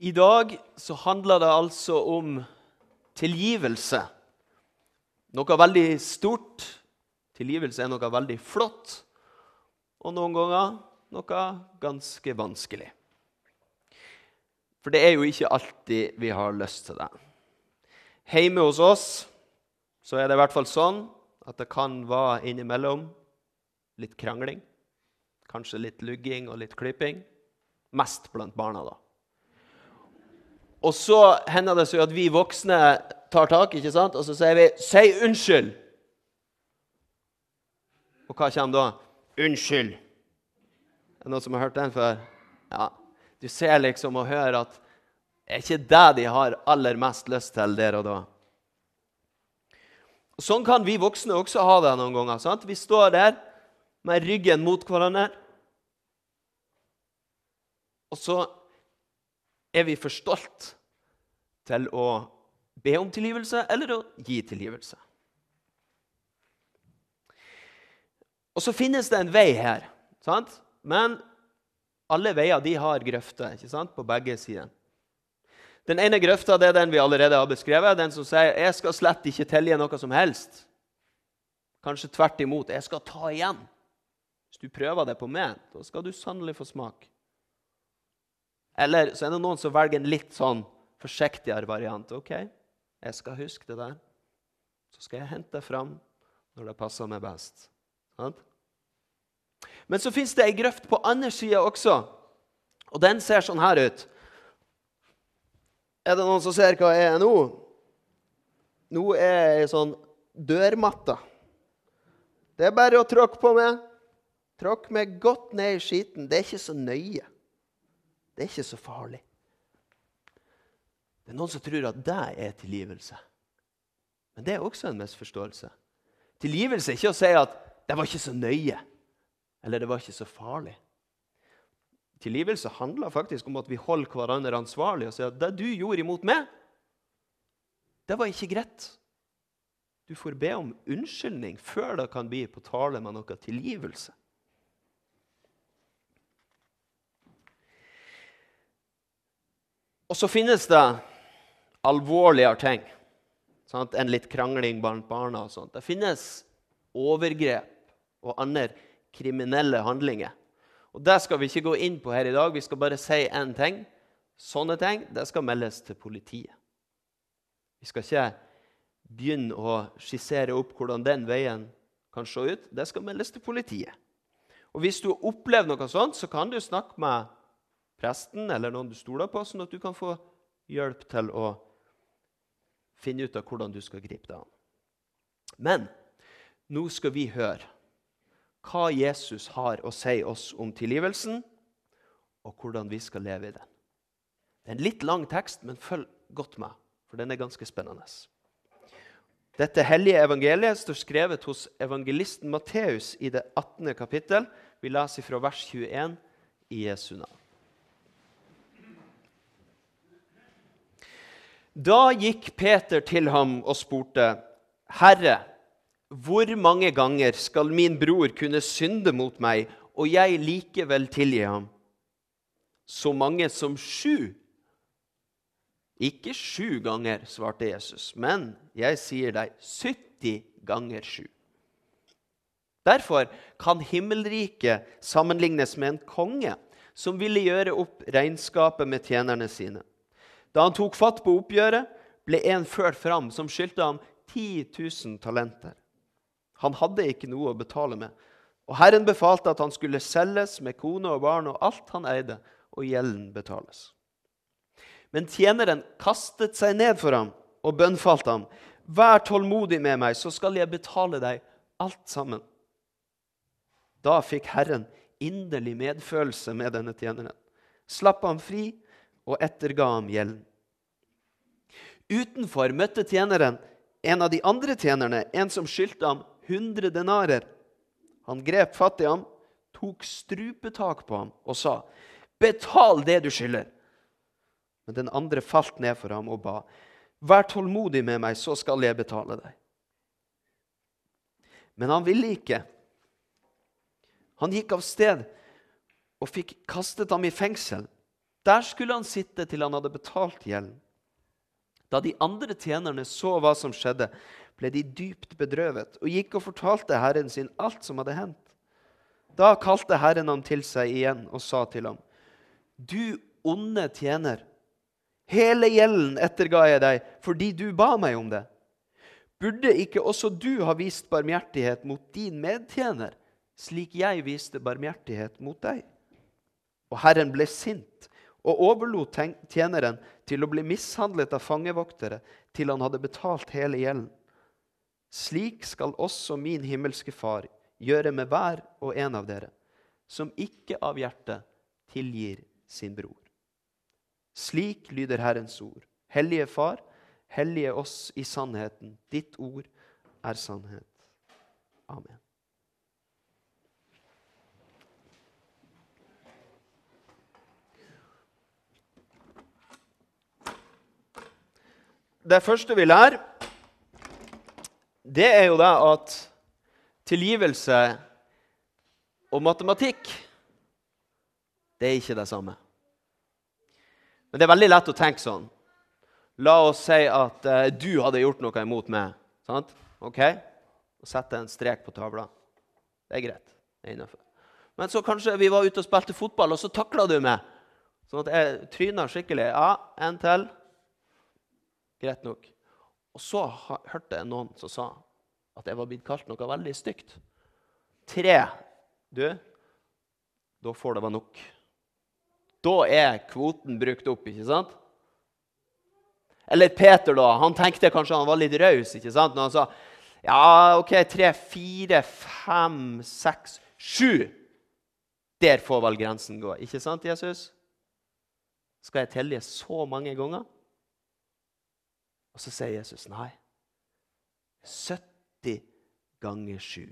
I dag så handler det altså om tilgivelse. Noe veldig stort. Tilgivelse er noe veldig flott. Og noen ganger noe ganske vanskelig. For det er jo ikke alltid vi har lyst til det. Hjemme hos oss så er det i hvert fall sånn at det kan være innimellom litt krangling. Kanskje litt lugging og litt klipping. Mest blant barna, da. Og så hender det seg at vi voksne tar tak, ikke sant? og så sier vi 'si unnskyld'. Og hva kommer da? Unnskyld. Er det noen som har hørt den før? Ja. Du ser liksom og hører at det er ikke det de har aller mest lyst til der og da. Og sånn kan vi voksne også ha det noen ganger. sant? Vi står der med ryggen mot hverandre. Og så er vi for stolt til å be om tilgivelse eller å gi tilgivelse. Og så finnes det en vei her. Sant? Men alle veier de har grøfter ikke sant? på begge sider. Den ene grøfta det er den vi allerede har beskrevet. Den som sier 'jeg skal slett ikke tilgi noe som helst'. Kanskje tvert imot. 'Jeg skal ta igjen'. Hvis du prøver det på meg, da skal du sannelig få smak. Eller så er det noen som velger en litt sånn forsiktigere variant. OK, jeg skal huske det der. Så skal jeg hente det fram når det passer meg best. Men så fins det ei grøft på andre sida også, og den ser sånn her ut. Er det noen som ser hva jeg er nå? Nå er jeg ei sånn dørmatte. Det er bare å tråkke på meg. Tråkk meg godt ned i skiten. Det er ikke så nøye. Det er ikke så farlig. Det er noen som tror at det er tilgivelse. Men det er også en misforståelse. Tilgivelse er ikke å si at 'det var ikke så nøye', eller 'det var ikke så farlig'. Tilgivelse handler faktisk om at vi holder hverandre ansvarlig og sier at 'det du gjorde imot meg, det var ikke greit'. Du får be om unnskyldning før det kan bli på tale med noe tilgivelse. Og så finnes det alvorligere ting. Sant? enn litt krangling blant barna. og sånt. Det finnes overgrep og andre kriminelle handlinger. Og Det skal vi ikke gå inn på her i dag. Vi skal bare si én ting. Sånne ting det skal meldes til politiet. Vi skal ikke begynne å skissere opp hvordan den veien kan se ut. Det skal meldes til politiet. Og Hvis du har opplevd noe sånt, så kan du snakke med presten eller noen du stoler på, sånn at du kan få hjelp til å finne ut av hvordan du skal gripe det an. Men nå skal vi høre hva Jesus har å si oss om tilgivelsen, og hvordan vi skal leve i den. Det er en litt lang tekst, men følg godt med, for den er ganske spennende. Dette hellige evangeliet står skrevet hos evangelisten Matteus i det 18. kapittel. Vi leser fra vers 21 i Jesu navn. Da gikk Peter til ham og spurte, 'Herre, hvor mange ganger skal min bror kunne synde mot meg, og jeg likevel tilgi ham?' Så mange som sju. Ikke sju ganger, svarte Jesus, men jeg sier deg 70 ganger sju. Derfor kan himmelriket sammenlignes med en konge som ville gjøre opp regnskapet med tjenerne sine. Da han tok fatt på oppgjøret, ble en ført fram som skyldte ham 10 000 talenter. Han hadde ikke noe å betale med, og Herren befalte at han skulle selges med kone og barn og alt han eide, og gjelden betales. Men tjeneren kastet seg ned for ham og bønnfalte ham. Vær tålmodig med meg, så skal jeg betale deg alt sammen. Da fikk Herren inderlig medfølelse med denne tjeneren, slapp ham fri og etterga ham gjelden. Utenfor møtte tjeneren en av de andre tjenerne, en som skyldte ham 100 denarer. Han grep fatt i ham, tok strupetak på ham og sa, 'Betal det du skylder.' Men den andre falt ned for ham og ba, 'Vær tålmodig med meg, så skal jeg betale deg.' Men han ville ikke. Han gikk av sted og fikk kastet ham i fengsel Der skulle han sitte til han hadde betalt gjelden. Da de andre tjenerne så hva som skjedde, ble de dypt bedrøvet og gikk og fortalte herren sin alt som hadde hendt. Da kalte Herren ham til seg igjen og sa til ham, Du onde tjener, hele gjelden etterga jeg deg fordi du ba meg om det. Burde ikke også du ha vist barmhjertighet mot din medtjener, slik jeg viste barmhjertighet mot deg? Og Herren ble sint og overlot tjeneren til å bli mishandlet av fangevoktere til han hadde betalt hele gjelden. Slik skal også min himmelske Far gjøre med hver og en av dere, som ikke av hjertet tilgir sin bror. Slik lyder Herrens ord. Hellige Far, hellige oss i sannheten. Ditt ord er sannhet. Amen. Det første vi lærer, det er jo det at tilgivelse og matematikk, det er ikke det samme. Men det er veldig lett å tenke sånn. La oss si at eh, du hadde gjort noe imot meg. sant? Ok? Og sette en strek på tavla. Det er greit. Det er. Men så kanskje vi var ute og spilte fotball, og så takla du meg. Sånn at jeg tryna skikkelig. Ja, en til. Greit nok. Og så hørte jeg noen som sa at jeg var blitt kalt noe veldig stygt. Tre. Du, da får det være nok. Da er kvoten brukt opp, ikke sant? Eller Peter, da. Han tenkte kanskje han var litt raus ikke sant? når han sa ja, OK, tre, fire, fem, seks, sju. Der får vel grensen gå. Ikke sant, Jesus? Skal jeg telle så mange ganger? Og så sier Jesus nei. 70 ganger 7.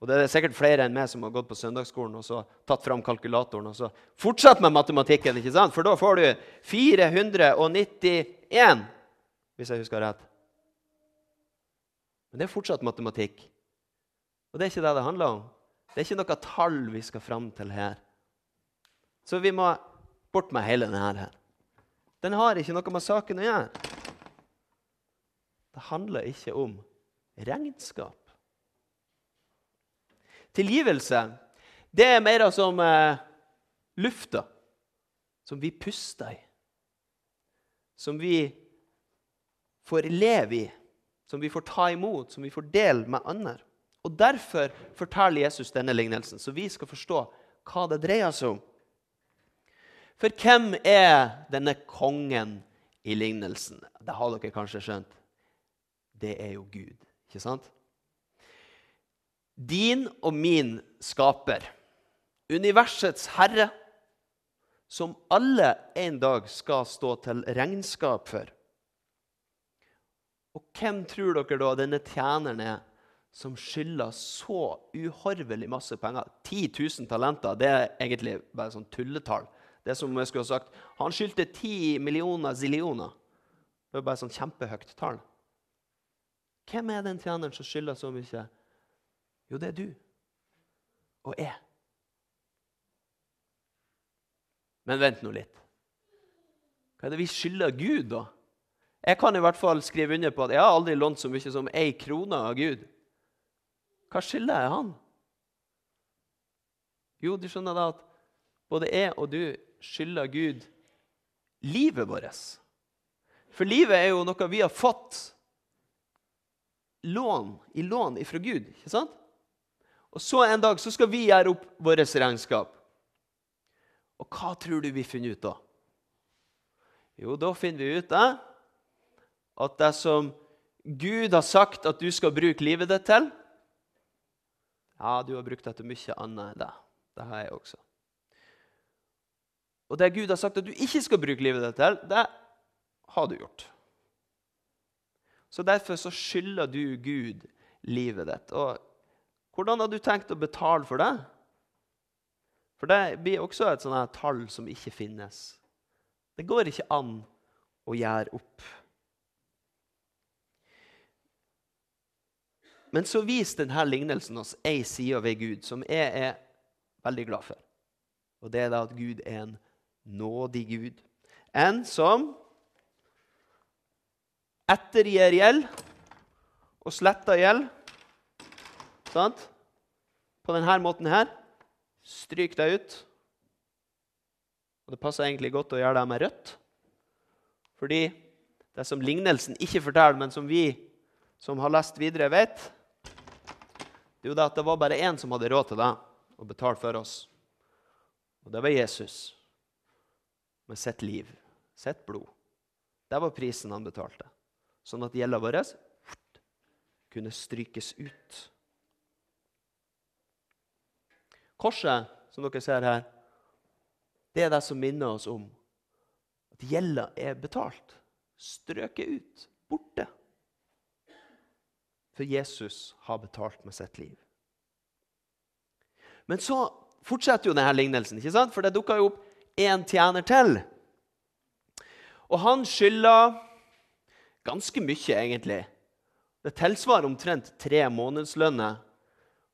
Og Det er sikkert flere enn meg som har gått på søndagsskolen og så tatt fram kalkulatoren og så fortsatt med matematikken. ikke sant? For da får du 491, hvis jeg husker rett. Men det er fortsatt matematikk. Og det er ikke det det handler om. Det er ikke noe tall vi skal fram til her. Så vi må bort med hele denne her. Den har ikke noe med saken å gjøre. Det handler ikke om regnskap. Tilgivelse det er mer som eh, lufta som vi puster i. Som vi får leve i, som vi får ta imot, som vi får dele med andre. Og Derfor forteller Jesus denne lignelsen, så vi skal forstå hva det dreier seg om. For hvem er denne kongen i lignelsen? Det har dere kanskje skjønt det er jo Gud. Ikke sant? Din og min skaper, universets herre, som alle en dag skal stå til regnskap for. Og hvem tror dere da denne tjeneren er som skylder så uhorvelig masse penger? 10 000 talenter det er egentlig bare sånn tulletall. Det er som jeg skulle ha sagt, Han skyldte ti millioner zillioner. Det var bare sånn kjempehøyt tall. Hvem er den tjeneren som skylder så mye? Jo, det er du og jeg. Men vent nå litt. Hva er det vi skylder Gud, da? Jeg kan i hvert fall skrive under på at jeg har aldri lånt så mye som ei krone av Gud. Hva skylder jeg han? Jo, du skjønner da at både jeg og du skylder Gud livet vårt. For livet er jo noe vi har fått lån i lån ifra Gud. ikke sant? Og så en dag så skal vi gjøre opp vårt regnskap. Og hva tror du vi finner ut da? Jo, da finner vi ut eh, at det som Gud har sagt at du skal bruke livet ditt til Ja, du har brukt det til mye annet enn det. Det har jeg også. Og det Gud har sagt at du ikke skal bruke livet ditt til, det har du gjort. Så Derfor så skylder du Gud livet ditt. Og hvordan har du tenkt å betale for det? For det blir også et sånt tall som ikke finnes. Det går ikke an å gjøre opp. Men så viser denne lignelsen oss ei side ved Gud som jeg er veldig glad for. Og det er da at Gud er en nådig Gud. En som ettergir gjeld og sletter gjeld. Sant? På denne måten her. Stryk deg ut. Og det passer egentlig godt å gjøre det med rødt. Fordi det som lignelsen ikke forteller, men som vi som har lest videre, vet, det er jo det at det var bare én som hadde råd til det og betale for oss. Og det var Jesus med sitt liv, sitt blod. Det var prisen han betalte. Sånn at gjelda vår kunne strykes ut. Korset, som dere ser her, det er det som minner oss om at gjelda er betalt. Strøket ut. Borte. For Jesus har betalt med sitt liv. Men så fortsetter jo denne lignelsen, ikke sant? for det dukka jo opp én tjener til. Og han skylder ganske mye, egentlig. Det tilsvarer omtrent tre månedslønner.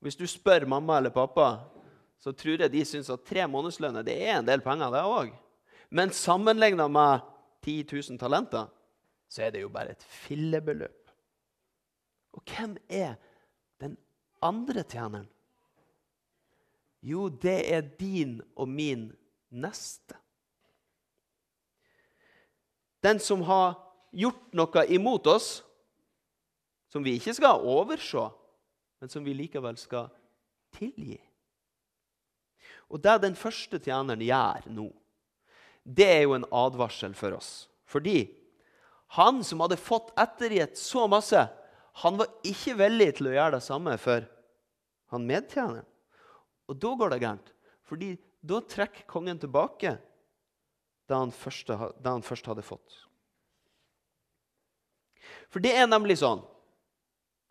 Hvis du spør mamma eller pappa, så tror jeg de syns at tre månedslønner det er en del penger, det òg. Men sammenligna med 10 000 talenter, så er det jo bare et fillebeløp. Og hvem er den andre tjeneren? Jo, det er din og min neste. Den som har gjort noe imot oss, som vi ikke skal overse, men som vi likevel skal tilgi. Og det den første tjeneren gjør nå, det er jo en advarsel for oss. Fordi han som hadde fått ettergitt så masse, han var ikke villig til å gjøre det samme for han medtjeneren. Og da går det gærent. Fordi da trekker kongen tilbake det han, første, det han først hadde fått. For det er nemlig sånn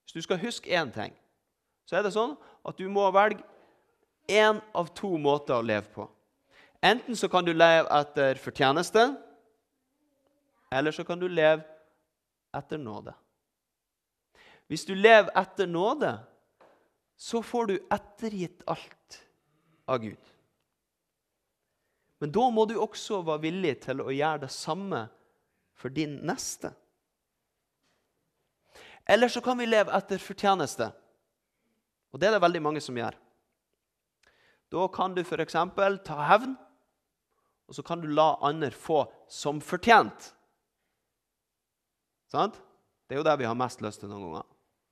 Hvis du skal huske én ting, så er det sånn at du må velge én av to måter å leve på. Enten så kan du leve etter fortjeneste, eller så kan du leve etter nåde. Hvis du lever etter nåde, så får du ettergitt alt av Gud. Men da må du også være villig til å gjøre det samme for din neste. Eller så kan vi leve etter fortjeneste. Og det er det veldig mange som gjør. Da kan du f.eks. ta hevn, og så kan du la andre få som fortjent. Sant? Det er jo det vi har mest lyst til noen ganger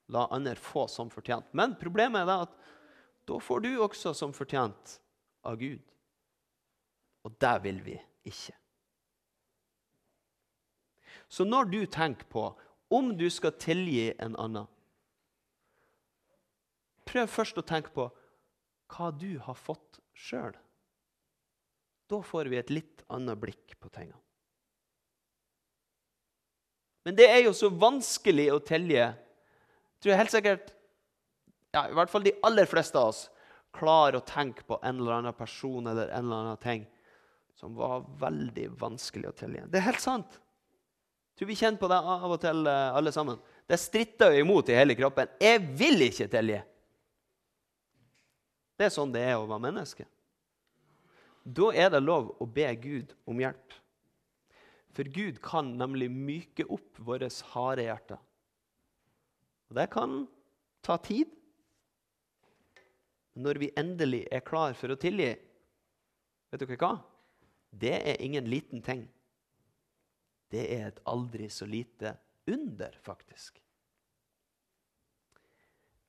la andre få som fortjent. Men problemet er at da får du også som fortjent av Gud. Og det vil vi ikke. Så når du tenker på om du skal tilgi en annen Prøv først å tenke på hva du har fått sjøl. Da får vi et litt annet blikk på tingene. Men det er jo så vanskelig å tilgi tror jeg helt sikkert ja, i hvert fall de aller fleste av oss klarer å tenke på en eller annen person eller en eller annen ting som var veldig vanskelig å tilgi. Det er helt sant. Jeg tror vi kjenner på det av og til, eh, alle sammen. Det stritter jo imot i hele kroppen. Jeg vil ikke tilgi. Det er sånn det er å være menneske. Da er det lov å be Gud om hjelp. For Gud kan nemlig myke opp våre harde hjerter. Og det kan ta tid. Når vi endelig er klar for å tilgi, vet dere hva? Det er ingen liten ting. Det er et aldri så lite under, faktisk.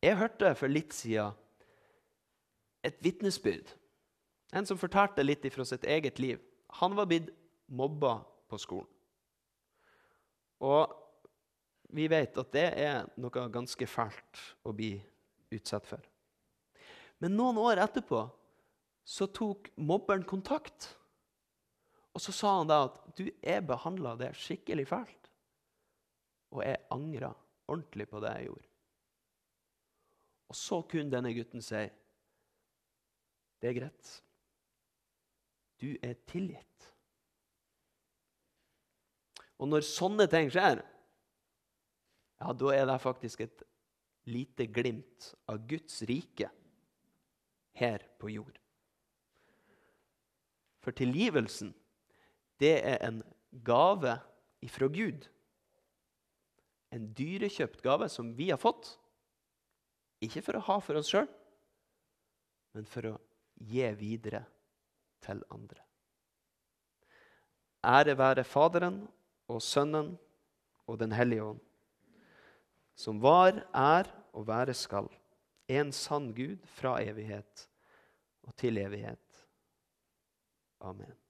Jeg hørte for litt siden et vitnesbyrd. En som fortalte litt fra sitt eget liv. Han var blitt mobba på skolen. Og vi vet at det er noe ganske fælt å bli utsatt for. Men noen år etterpå så tok mobberen kontakt. Og så sa han da at du, jeg behandla det skikkelig fælt. Og jeg angra ordentlig på det jeg gjorde. Og så kunne denne gutten si det er greit. Du er tilgitt. Og når sånne ting skjer, ja, da er det faktisk et lite glimt av Guds rike her på jord. For tilgivelsen, det er en gave ifra Gud. En dyrekjøpt gave som vi har fått. Ikke for å ha for oss sjøl, men for å gi videre til andre. Ære være Faderen og Sønnen og Den hellige ånd, som var, er og være skal, en sann Gud fra evighet og til evighet. Amen.